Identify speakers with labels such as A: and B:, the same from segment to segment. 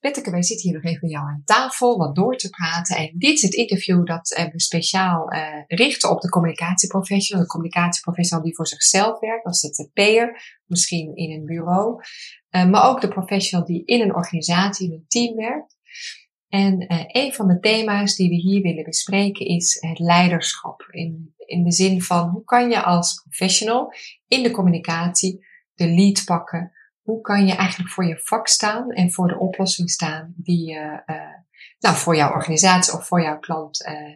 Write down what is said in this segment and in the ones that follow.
A: Betteke, wij zitten hier nog even bij jou aan tafel wat door te praten. En dit is het interview dat we speciaal uh, richten op de communicatieprofessional. De communicatieprofessional die voor zichzelf werkt, als het peer, misschien in een bureau. Uh, maar ook de professional die in een organisatie, in een team werkt. En uh, een van de thema's die we hier willen bespreken is het leiderschap. In, in de zin van hoe kan je als professional in de communicatie de lead pakken hoe kan je eigenlijk voor je vak staan en voor de oplossing staan die je uh, nou, voor jouw organisatie of voor jouw klant uh,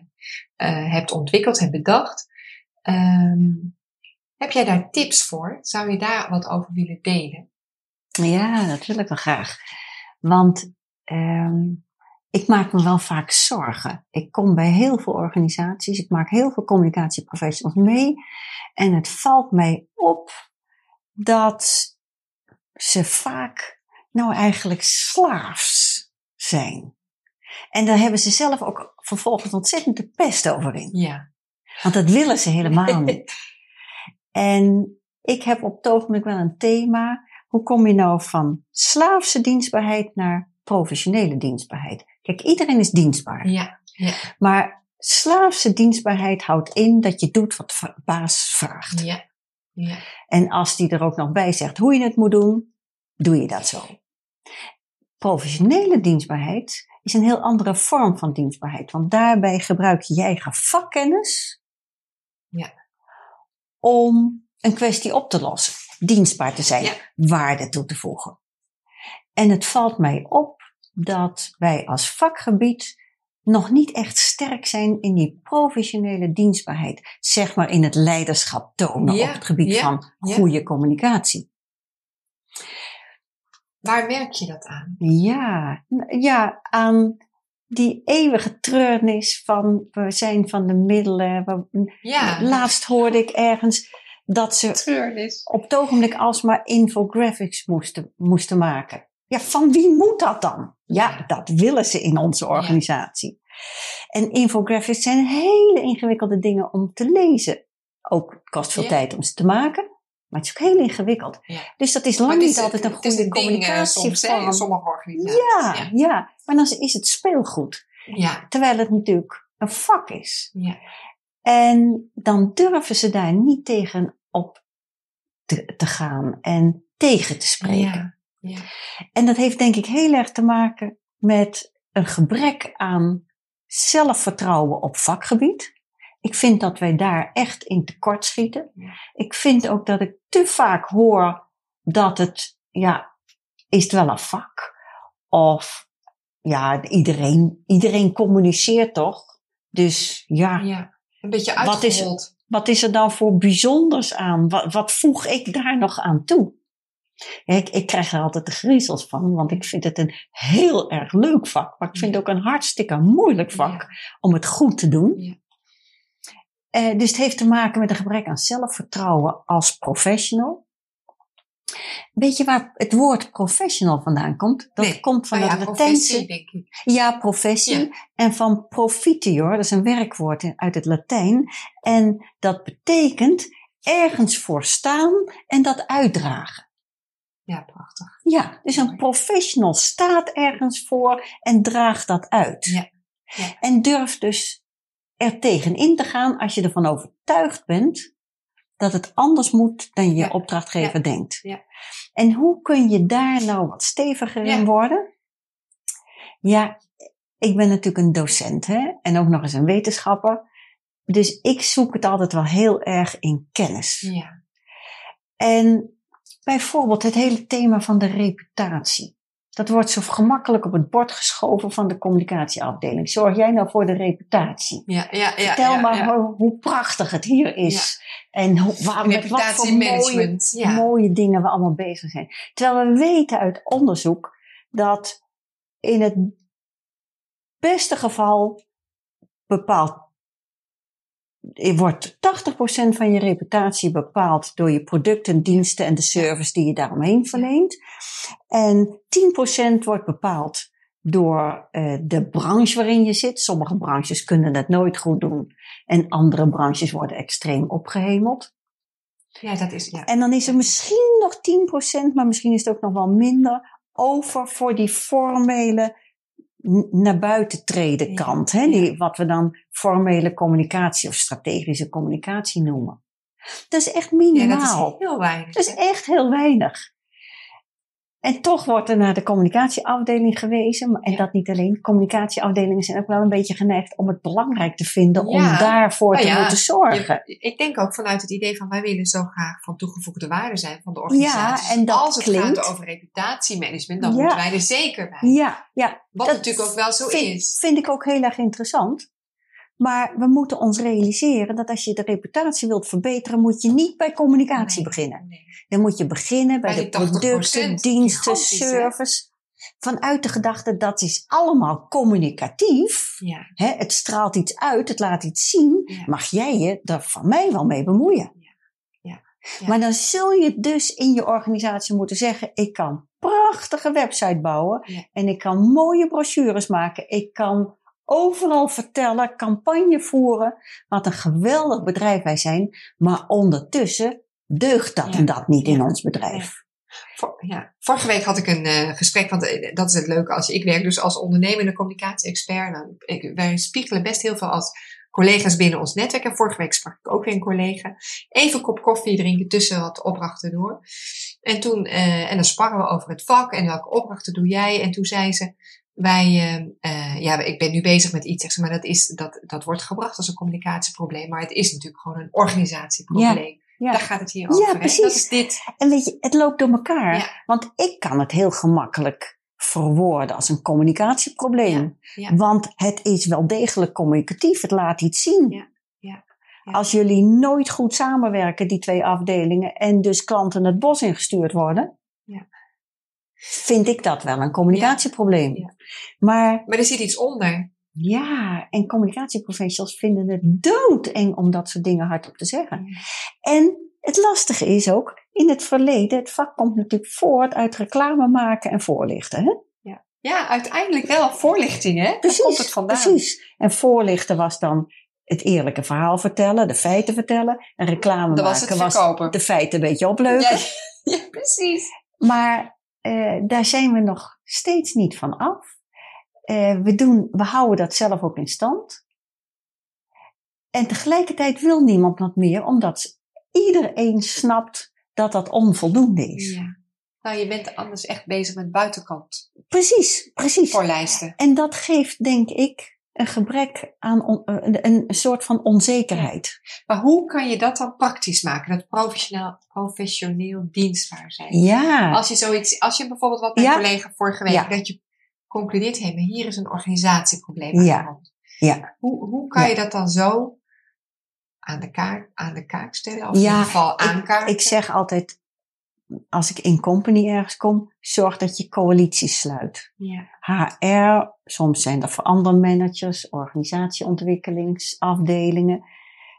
A: uh, hebt ontwikkeld, hebt bedacht. Um, heb jij daar tips voor? Zou je daar wat over willen delen?
B: Ja, dat wil ik wel graag. Want um, ik maak me wel vaak zorgen. Ik kom bij heel veel organisaties, ik maak heel veel communicatieprofessionals mee. En het valt mij op dat ze vaak nou eigenlijk slaafs zijn. En daar hebben ze zelf ook vervolgens ontzettend de pest over in.
A: Ja.
B: Want dat willen ze helemaal niet. en ik heb op het ogenblik wel een thema. Hoe kom je nou van slaafse dienstbaarheid naar professionele dienstbaarheid? Kijk, iedereen is dienstbaar.
A: Ja. ja.
B: Maar slaafse dienstbaarheid houdt in dat je doet wat de baas vraagt.
A: Ja. Ja.
B: En als die er ook nog bij zegt hoe je het moet doen, doe je dat zo. Professionele dienstbaarheid is een heel andere vorm van dienstbaarheid, want daarbij gebruik je je eigen vakkennis
A: ja.
B: om een kwestie op te lossen, dienstbaar te zijn,
A: Ja.
B: waarde toe te voegen. En het valt mij op dat wij als vakgebied nog niet echt sterk zijn in die professionele dienstbaarheid. Zeg maar in het leiderschap tonen
A: Ja,
B: op het gebied
A: ja,
B: van
A: ja.
B: goede communicatie.
A: Waar merk je dat aan?
B: Ja, ja, aan die eeuwige treurnis van we zijn van de middelen.
A: Ja.
B: Laatst hoorde ik ergens dat ze
A: Treurnis.
B: op het ogenblik alsmaar infographics moesten, moesten maken. Ja, van wie moet dat dan? Ja, dat willen ze in onze organisatie. En infographics zijn hele ingewikkelde dingen om te lezen. Ook het kost veel
A: Ja.
B: tijd om ze te maken. Maar het is ook heel ingewikkeld.
A: Ja.
B: Dus dat is lang
A: het
B: niet altijd een
A: het
B: goede
A: ding, eh,
B: communicatie.
A: soms, sommige organisaties.
B: Ja, ja, maar dan is het speelgoed.
A: Ja.
B: Terwijl het natuurlijk een vak is.
A: Ja.
B: En dan durven ze daar niet tegen op te, te gaan en tegen te spreken.
A: Ja.
B: En dat heeft denk ik heel erg te maken met een gebrek aan zelfvertrouwen op vakgebied. Ik vind dat wij daar echt in tekort schieten.
A: Ja.
B: Ik vind ook dat ik te vaak hoor dat het, ja, is het wel een vak? Of, ja, iedereen, iedereen communiceert toch? Dus ja,
A: ja. Een beetje
B: Wat is-
A: uitgehold.
B: wat is er dan voor bijzonders aan? Wat, wat voeg ik daar nog aan toe? Ik, ik krijg er altijd de griezels van, want ik vind het een heel erg leuk vak. Maar ik vind het ook een hartstikke moeilijk vak
A: Ja.
B: om het goed te doen.
A: Ja.
B: Eh, dus het heeft te maken met een gebrek aan zelfvertrouwen als professional. Weet je waar het woord professional vandaan komt? Dat
A: Nee,
B: komt van het
A: ja,
B: Latijnse.
A: denk ik.
B: Ja, professie.
A: Ja.
B: En van profitior, dat is een werkwoord uit het Latijn. En dat betekent ergens voor staan en dat uitdragen.
A: Ja, prachtig.
B: Ja, dus een professional staat ergens voor en draagt dat uit.
A: Ja. Ja.
B: En durft dus er tegenin te gaan als je ervan overtuigd bent dat het anders moet dan je
A: Ja.
B: opdrachtgever denkt.
A: Ja.
B: En hoe kun je daar nou wat steviger in worden? Ja, ik ben natuurlijk een docent hè? en ook nog eens een wetenschapper. Dus ik zoek het altijd wel heel erg in kennis.
A: Ja.
B: En bijvoorbeeld het hele thema van de reputatie. Dat wordt zo gemakkelijk op het bord geschoven van de communicatieafdeling. Zorg jij nou voor de reputatie?
A: Ja, ja, ja.
B: Vertel
A: ja,
B: maar. Hoe, hoe prachtig het hier is. En hoe, waar, met wat voor mooie, mooie dingen we allemaal bezig zijn. Terwijl we weten uit onderzoek dat in het beste geval bepaalt, wordt 80% van je reputatie bepaald door je producten, diensten en de service die je daaromheen verleent. En 10% wordt bepaald door uh, de branche waarin je zit. Sommige branches kunnen het nooit goed doen. En andere branches worden extreem opgehemeld.
A: Ja, dat is, ja.
B: En dan is er misschien nog 10%, maar misschien is het ook nog wel minder, over voor die formele naar buiten treden kant. Hè? Die, wat we dan formele communicatie of strategische communicatie noemen. Dat is echt minimaal.
A: Ja, dat is heel weinig.
B: Dat is echt heel weinig. En toch wordt er naar de communicatieafdeling gewezen. En dat niet alleen. Communicatieafdelingen zijn ook wel een beetje geneigd om het belangrijk te vinden om daarvoor nou te moeten zorgen.
A: ik denk ook vanuit het idee van wij willen zo graag van toegevoegde waarde zijn van de organisatie.
B: Ja, en dat
A: Als het
B: klinkt,
A: gaat over reputatiemanagement, dan moeten wij er zeker bij.
B: Ja, ja.
A: Wat natuurlijk ook wel zo
B: vind,
A: is.
B: Vind ik ook heel erg interessant. Maar we moeten ons realiseren dat als je de reputatie wilt verbeteren, moet je niet bij communicatie beginnen.
A: Nee.
B: Dan moet je beginnen bij,
A: Bij
B: de
A: die 80%,
B: producten, diensten,
A: hè?
B: service. Vanuit de gedachte dat is allemaal communicatief.
A: Ja.
B: Hè, het straalt iets uit, het laat iets zien.
A: Ja.
B: Mag jij je daar van mij wel mee bemoeien?
A: Ja. Ja.
B: Maar dan zul je dus in je organisatie moeten zeggen: ik kan prachtige website bouwen en ik kan mooie brochures maken. Ik kan overal vertellen, campagne voeren, wat een geweldig bedrijf wij zijn. Maar ondertussen deugt dat
A: Ja.
B: en dat niet in ons bedrijf.
A: Ja. Vorige week had ik een eh, gesprek, want eh, dat is het leuke als ik werk dus als ondernemende communicatie-expert. Nou, ik, wij spiegelen best heel veel als collega's binnen ons netwerk. En vorige week sprak ik ook weer een collega. Even een kop koffie drinken tussen wat opdrachten door. En toen, eh, en dan sparren we over het vak en welke opdrachten doe jij. En toen zei ze, wij, eh, eh, ja, ik ben nu bezig met iets, zeg ze, maar dat, is, dat, dat wordt gebracht als een communicatieprobleem. Maar het is natuurlijk gewoon een organisatieprobleem.
B: Ja.
A: Daar gaat het hier over. hè?
B: precies.
A: Dat is dit.
B: En weet je, het loopt door elkaar.
A: Ja.
B: Want ik kan het heel gemakkelijk verwoorden als een communicatieprobleem.
A: Ja, ja.
B: Want het is wel degelijk communicatief. Het laat iets zien.
A: Ja, ja, ja.
B: Als jullie nooit goed samenwerken, die twee afdelingen, en dus klanten het bos ingestuurd worden,
A: Ja.
B: Vind ik dat wel een communicatieprobleem.
A: Ja.
B: Maar
A: Maar er zit iets onder.
B: ja, en communicatieprofessionals vinden het doodeng om dat soort dingen hardop te zeggen. En het lastige is ook, in het verleden, het vak komt natuurlijk voort uit reclame maken en voorlichten. Hè?
A: Ja, uiteindelijk wel voorlichting, hè? Daar komt het vandaan.
B: Precies. En voorlichten was dan het eerlijke verhaal vertellen, de feiten vertellen. En reclame
A: Dat was
B: maken
A: verkopen.
B: de feiten een beetje opleuken.
A: Ja, ja, precies.
B: Maar eh, daar zijn we nog steeds niet van af. Eh, we, doen, we houden dat zelf ook in stand. En tegelijkertijd wil niemand wat meer, omdat iedereen snapt dat dat onvoldoende is.
A: Ja. Nou, je bent anders echt bezig met buitenkant
B: Precies, precies.
A: voorlijsten.
B: En dat geeft, denk ik, een gebrek aan on- eh, een, soort van onzekerheid.
A: Maar hoe kan je dat dan praktisch maken? Dat professioneel, professioneel dienstbaar zijn.
B: Ja,
A: Als je zoiets, als je bijvoorbeeld wat mijn
B: Ja.
A: collega vorige week,
B: Ja.
A: dat je concludeert, hé, maar hier is een organisatieprobleem aan
B: Ja.
A: de hand.
B: ja.
A: Hoe, hoe kan je dat dan zo aan de kaak, aan de kaak stellen? Of
B: Ja,
A: in ieder geval aankaarten?
B: Ik zeg altijd, als ik in company ergens kom, zorg dat je coalities sluit.
A: Ja.
B: HR, soms zijn er verandermanagers, organisatieontwikkelingsafdelingen.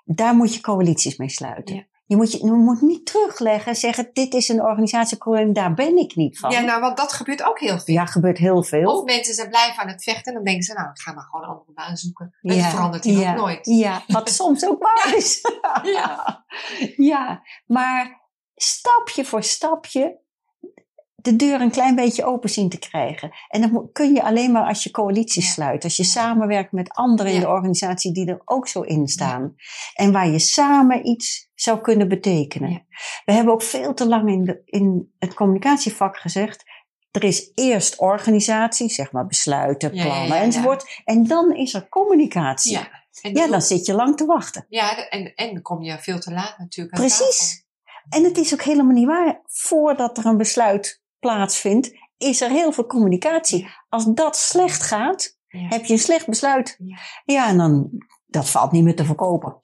B: Daar moet je coalities mee sluiten.
A: Ja.
B: Je, moet je, je moet niet terugleggen en zeggen, dit is een organisatieprobleem, daar ben ik niet van.
A: ja, nou, want dat gebeurt ook heel veel.
B: Ja, gebeurt heel veel.
A: Of mensen zijn blijven aan het vechten en dan denken ze, nou, ik ga maar gewoon een andere baan zoeken. En
B: Ja,
A: het verandert hier
B: ja,
A: ook nooit.
B: Ja, wat soms ook waar is.
A: Ja.
B: ja, maar stapje voor stapje de deur een klein beetje open zien te krijgen. En dat kun je alleen maar als je coalities
A: Ja.
B: sluit. Als je samenwerkt met anderen in de organisatie die er ook zo in staan. En waar je samen iets zou kunnen betekenen. We hebben ook veel te lang in, de, in het communicatievak gezegd. Er is eerst organisatie, zeg maar besluiten,
A: ja,
B: plannen
A: ja, ja.
B: enzovoort. En dan is er communicatie.
A: Ja. En dan-
B: zit je lang te wachten.
A: ja, en, en dan kom je veel te laat natuurlijk
B: Precies. En het is ook helemaal niet waar. Voordat er een besluit plaatsvindt, is er heel veel communicatie. Als dat slecht gaat.
A: Ja.
B: heb je een slecht besluit.
A: Ja.
B: Ja, en dan, dat valt niet meer te verkopen.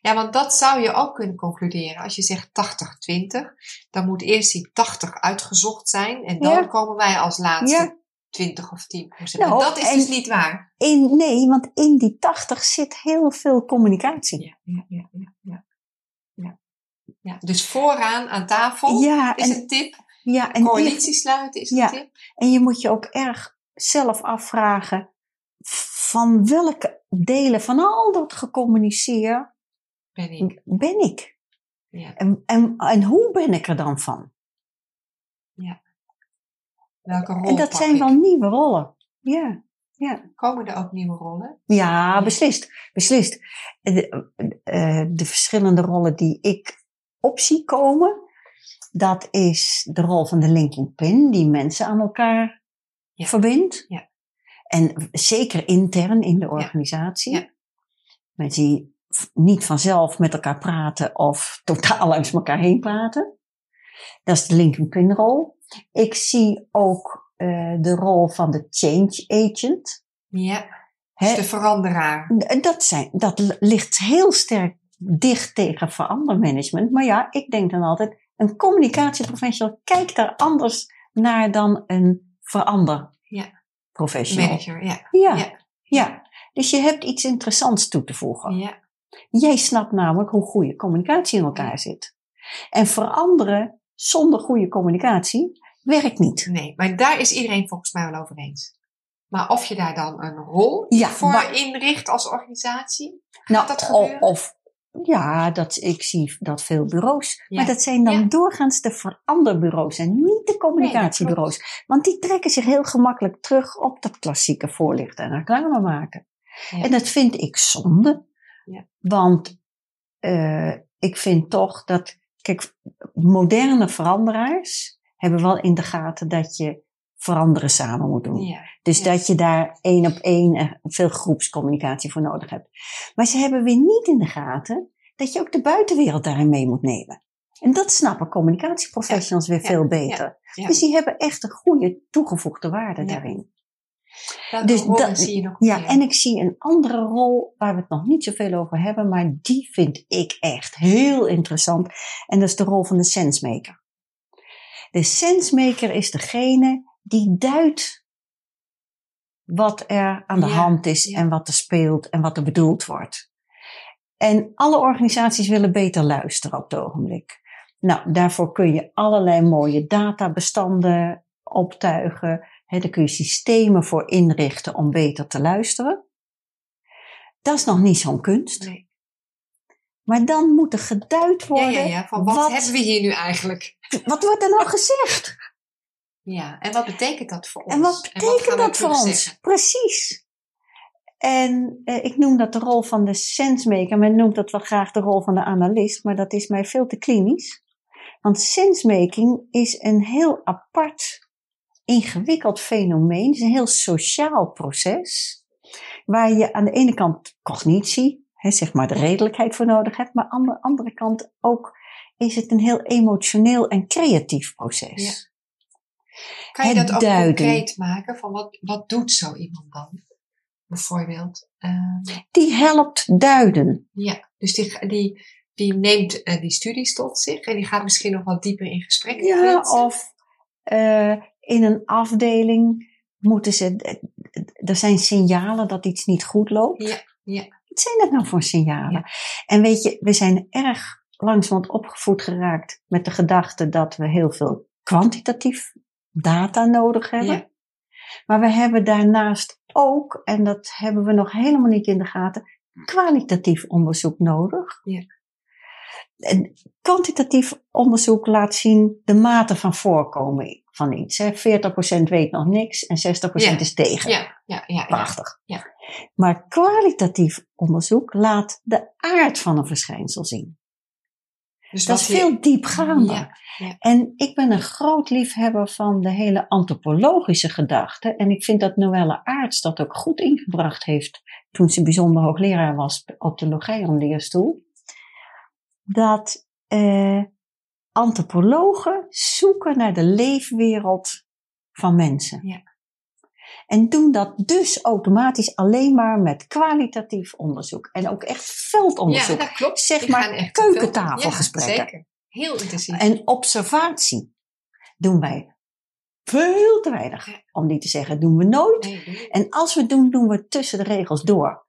A: ja, want dat zou je ook kunnen concluderen. Als je zegt 80-20, dan moet eerst die 80 uitgezocht zijn. En dan
B: Ja.
A: komen wij als laatste
B: Ja.
A: 20 of 10 procent.
B: Nou,
A: dat is
B: en-
A: dus niet waar.
B: In, nee, want in die 80 zit heel veel communicatie.
A: Ja. ja. ja. Ja. Dus vooraan aan tafel
B: Ja,
A: is
B: en,
A: een tip.
B: ja, en,
A: Coalitie sluiten is een
B: Ja.
A: tip.
B: en je moet je ook erg zelf afvragen van welke delen van al dat gecommuniceerd
A: Ben ik.
B: ben ik?
A: Ja.
B: En, en, en hoe ben ik er dan van?
A: Welke rol
B: En dat zijn
A: ik?
B: wel nieuwe rollen. Ja, ja.
A: Komen er ook nieuwe rollen?
B: Ja, beslist. beslist. De, eh, de verschillende rollen die ik op zie komen, dat is de rol van de linking pin, die mensen aan elkaar
A: Ja.
B: verbindt.
A: Ja.
B: En zeker intern in de organisatie.
A: Ja.
B: Mensen die niet vanzelf met elkaar praten of totaal langs elkaar heen praten. Dat is de linking pin rol. Ik zie ook eh, de rol van de change agent.
A: Ja. Dus de veranderaar.
B: dat, zijn, dat ligt heel sterk dicht tegen verandermanagement. Maar ja, ik denk dan altijd, een communicatieprofessional kijkt daar anders naar dan een verander
A: Ja.
B: professional.
A: Manager, ja.
B: Ja,
A: Ja.
B: ja. Dus je hebt iets interessants toe te voegen.
A: Ja.
B: Jij snapt namelijk hoe goede communicatie in elkaar zit. En veranderen zonder goede communicatie werkt niet.
A: Nee, maar daar is iedereen volgens mij wel over eens. Maar of je daar dan een rol
B: Ja,
A: voor
B: maar-
A: inricht als organisatie?
B: Nou,
A: dat gebeuren?
B: Of, ja, dat, ik zie dat veel bureaus.
A: Ja.
B: Maar dat zijn dan
A: Ja.
B: doorgaans de veranderbureaus en niet de communicatiebureaus. Want die trekken zich heel gemakkelijk terug op dat klassieke voorlichten en reclame maken.
A: Ja.
B: En dat vind ik zonde.
A: Ja.
B: Want eh, ik vind toch dat, kijk, moderne veranderaars hebben wel in de gaten dat je veranderen samen moet doen.
A: Ja.
B: Dus dat je daar één op één eh, veel groepscommunicatie voor nodig hebt. Maar ze hebben weer niet in de gaten dat je ook de buitenwereld daarin mee moet nemen. En dat snappen communicatieprofessionals weer
A: ja,
B: veel beter. Dus die hebben echt een goede toegevoegde waarde daarin. Dus dat-
A: zie je nog
B: Ja,
A: meer?
B: en ik zie een andere rol waar we het nog niet zoveel over hebben, maar die vind ik echt heel interessant. En dat is de rol van de sensemaker. De sensemaker is degene die duidt wat er aan de
A: Ja,
B: hand is
A: ja.
B: en wat er speelt en wat er bedoeld wordt. En alle organisaties willen beter luisteren op het ogenblik. Nou, daarvoor kun je allerlei mooie databestanden optuigen. Hè, daar kun je systemen voor inrichten om beter te luisteren. Dat is nog niet zo'n kunst.
A: Nee.
B: Maar dan moet er geduid
A: Ja,
B: worden.
A: ja, ja. Van wat, hebben we hier nu eigenlijk?
B: wat wordt er nou gezegd?
A: Ja, en wat betekent dat voor ons?
B: En wat betekent dat voor ons? Precies. En eh, ik noem dat de rol van de sensemaker. Men noemt dat wel graag de rol van de analist, maar dat is mij veel te klinisch. Want sensemaking is een heel apart, ingewikkeld fenomeen. Het is een heel sociaal proces. Waar je aan de ene kant cognitie, hè, zeg maar de redelijkheid voor nodig hebt. Maar aan de andere kant ook is het een heel emotioneel en creatief proces.
A: Ja. Kan je dat ook
B: duiden.
A: concreet maken? Van wat, wat doet zo iemand dan? Bijvoorbeeld. eh,
B: Die helpt duiden.
A: ja, dus die, die, die neemt eh, die studies tot zich en die gaat misschien nog wat dieper in gesprek
B: Ja, of eh, in een afdeling moeten ze. Er zijn signalen dat iets niet goed loopt.
A: Ja, ja.
B: Wat zijn dat nou voor signalen? En weet je, we zijn erg langzamerhand opgevoed geraakt met de gedachte dat we heel veel kwantitatief data nodig hebben.
A: Ja.
B: Maar we hebben daarnaast ook, en dat hebben we nog helemaal niet in de gaten, kwalitatief onderzoek nodig.
A: Ja.
B: En kwantitatief onderzoek laat zien de mate van voorkomen van iets. Hè. 40% weet nog niks en 60%
A: Ja.
B: is tegen.
A: Ja, ja, ja. ja.
B: Prachtig.
A: Ja.
B: Maar kwalitatief onderzoek laat de aard van een verschijnsel zien.
A: Dus
B: Dat is veel diepgaander.
A: Ja, ja.
B: En ik ben een groot liefhebber van de hele antropologische gedachte. En ik vind dat Noelle Aarts dat ook goed ingebracht heeft toen ze bijzonder hoogleraar was op de Logeion-leerstoel. Dat eh, antropologen zoeken naar de leefwereld van mensen.
A: Ja.
B: En doen dat dus automatisch alleen maar met kwalitatief onderzoek. En ook echt veldonderzoek.
A: Ja, dat klopt.
B: Zeg
A: Die
B: maar keukentafelgesprekken.
A: Ja, zeker. Heel intensief.
B: En observatie doen wij veel te weinig.
A: Ja.
B: Om niet te zeggen, doen we nooit.
A: Nee.
B: En als we het doen, doen we het tussen de regels door.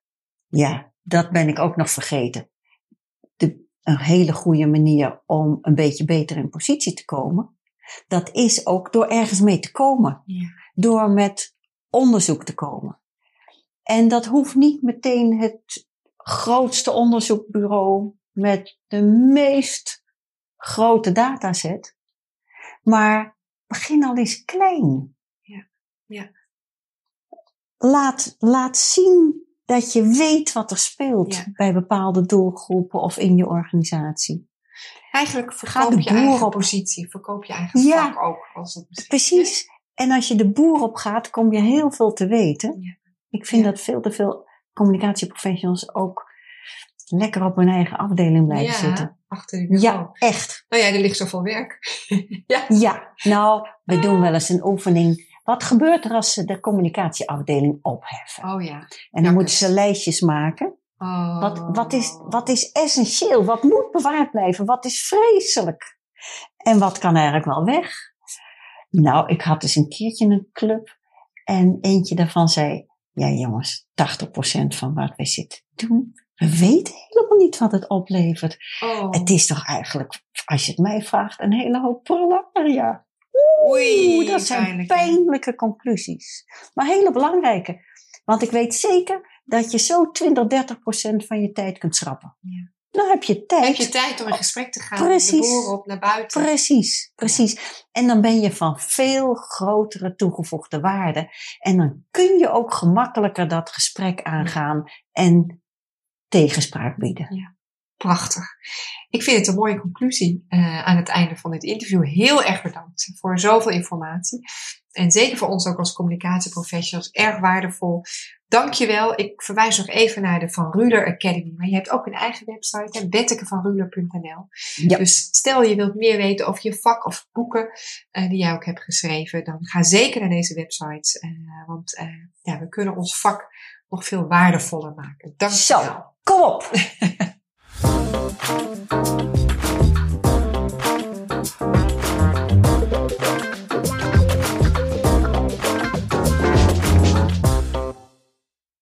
B: Ja, dat ben ik ook nog vergeten. De, een hele goede manier om een beetje beter in positie te komen. Dat is ook door ergens mee te komen.
A: Ja.
B: Door met onderzoek te komen. En dat hoeft niet meteen het grootste onderzoekbureau met de meest grote dataset. Maar begin al eens klein.
A: Ja. ja.
B: Laat, laat zien dat je weet wat er speelt
A: Ja.
B: bij bepaalde doelgroepen of in je organisatie.
A: Eigenlijk verkoop je eigen
B: op.
A: positie, verkoop je eigen
B: Ja.
A: vak ook. Als het
B: Precies. En als je de boer op gaat, kom je heel veel te weten.
A: Ja.
B: Ik vind
A: Ja.
B: dat veel te veel communicatieprofessionals ook lekker op hun eigen afdeling blijven
A: ja,
B: zitten.
A: achter de.
B: Ja, echt.
A: Nou ja, er ligt zoveel werk. ja.
B: Ja, nou, we doen wel eens een oefening. Wat gebeurt er als ze de communicatieafdeling opheffen?
A: Oh ja.
B: En dan moeten
A: dus.
B: ze lijstjes maken.
A: Oh.
B: Wat, wat, is, wat is essentieel? Wat moet bewaard blijven? Wat is vreselijk? En wat kan eigenlijk wel weg? Nou, ik had dus een keertje een club. En eentje daarvan zei, ja jongens, 80% van wat wij zitten te doen, we weten helemaal niet wat het oplevert.
A: Oh.
B: Het is toch eigenlijk, als je het mij vraagt, een hele hoop prularia.
A: Oei,
B: Oeh, dat zijn pijnlijke conclusies. Maar hele belangrijke. Want ik weet zeker dat je zo 20, 30 procent van je tijd kunt schrappen.
A: Ja.
B: Dan heb je tijd.
A: Heb je tijd om in gesprek te gaan
B: Precies.
A: de op naar buiten?
B: Precies, precies. En dan ben je van veel grotere toegevoegde waarde. En dan kun je ook gemakkelijker dat gesprek aangaan en tegenspraak bieden.
A: Prachtig. Ik vind het een mooie conclusie eh, aan het einde van dit interview. Heel erg bedankt voor zoveel informatie. En zeker voor ons ook als communicatieprofessionals erg waardevol. Dankjewel. Ik verwijs nog even naar de Van Ruler Academy. Maar je hebt ook een eigen website, bettekevanruler.nl.
B: Ja.
A: Dus stel je wilt meer weten over je vak of boeken eh, die jij ook hebt geschreven, dan ga zeker naar deze websites. eh, want eh, ja, we kunnen ons vak nog veel waardevoller maken. Dankjewel.
B: Zo, kom op!